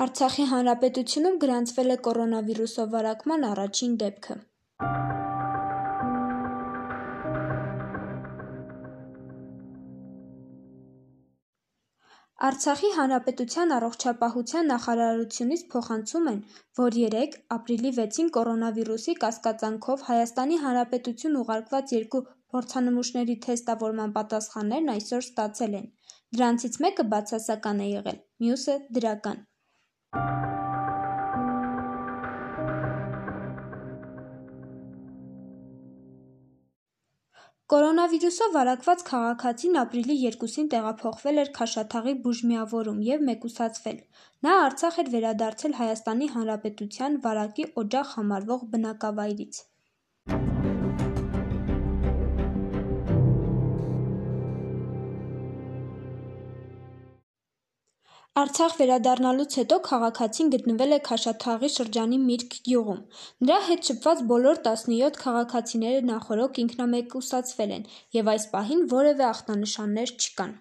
Արցախի հանրապետությունում գրանցվել է կորոնավիրուսով վարակման առաջին դեպքը։ Արցախի հանրապետության առողջապահության նախարարությունից փոխանցում են, որ երեկ՝ ապրիլի վեցին կորոնավիրուսի կասկածանքով Հայաստանի Հանրապետություն ուղարկված երկու փորձանմուշների թեստավորման պատասխաններն այսօր ստացել են։ Դրանցից մեկը բացասական է եղել, մյուսը՝ դրական։ Կորոնավիրուսով վարակված քաղաքացին ապրիլի երկուսին տեղափոխվել էր Քաշաթաղի բուժմիավորում և մեկուսացվել։ Նա Արցախ էր վերադարձել Հայաստանի Հանրապետության վարակի օջախ համարվող բնակավայրից։ Արցախ վերադառնալուց հետո քաղաքացին գտնվել է Քաշաթաղի շրջանի Միրգ գյուղում։ Նրա հետ շփված բոլոր տասնյոթ քաղաքացիները նախօրոք ինքնամեկուսացվել են, և այս պահին որևէ ախտանշաններ չկան։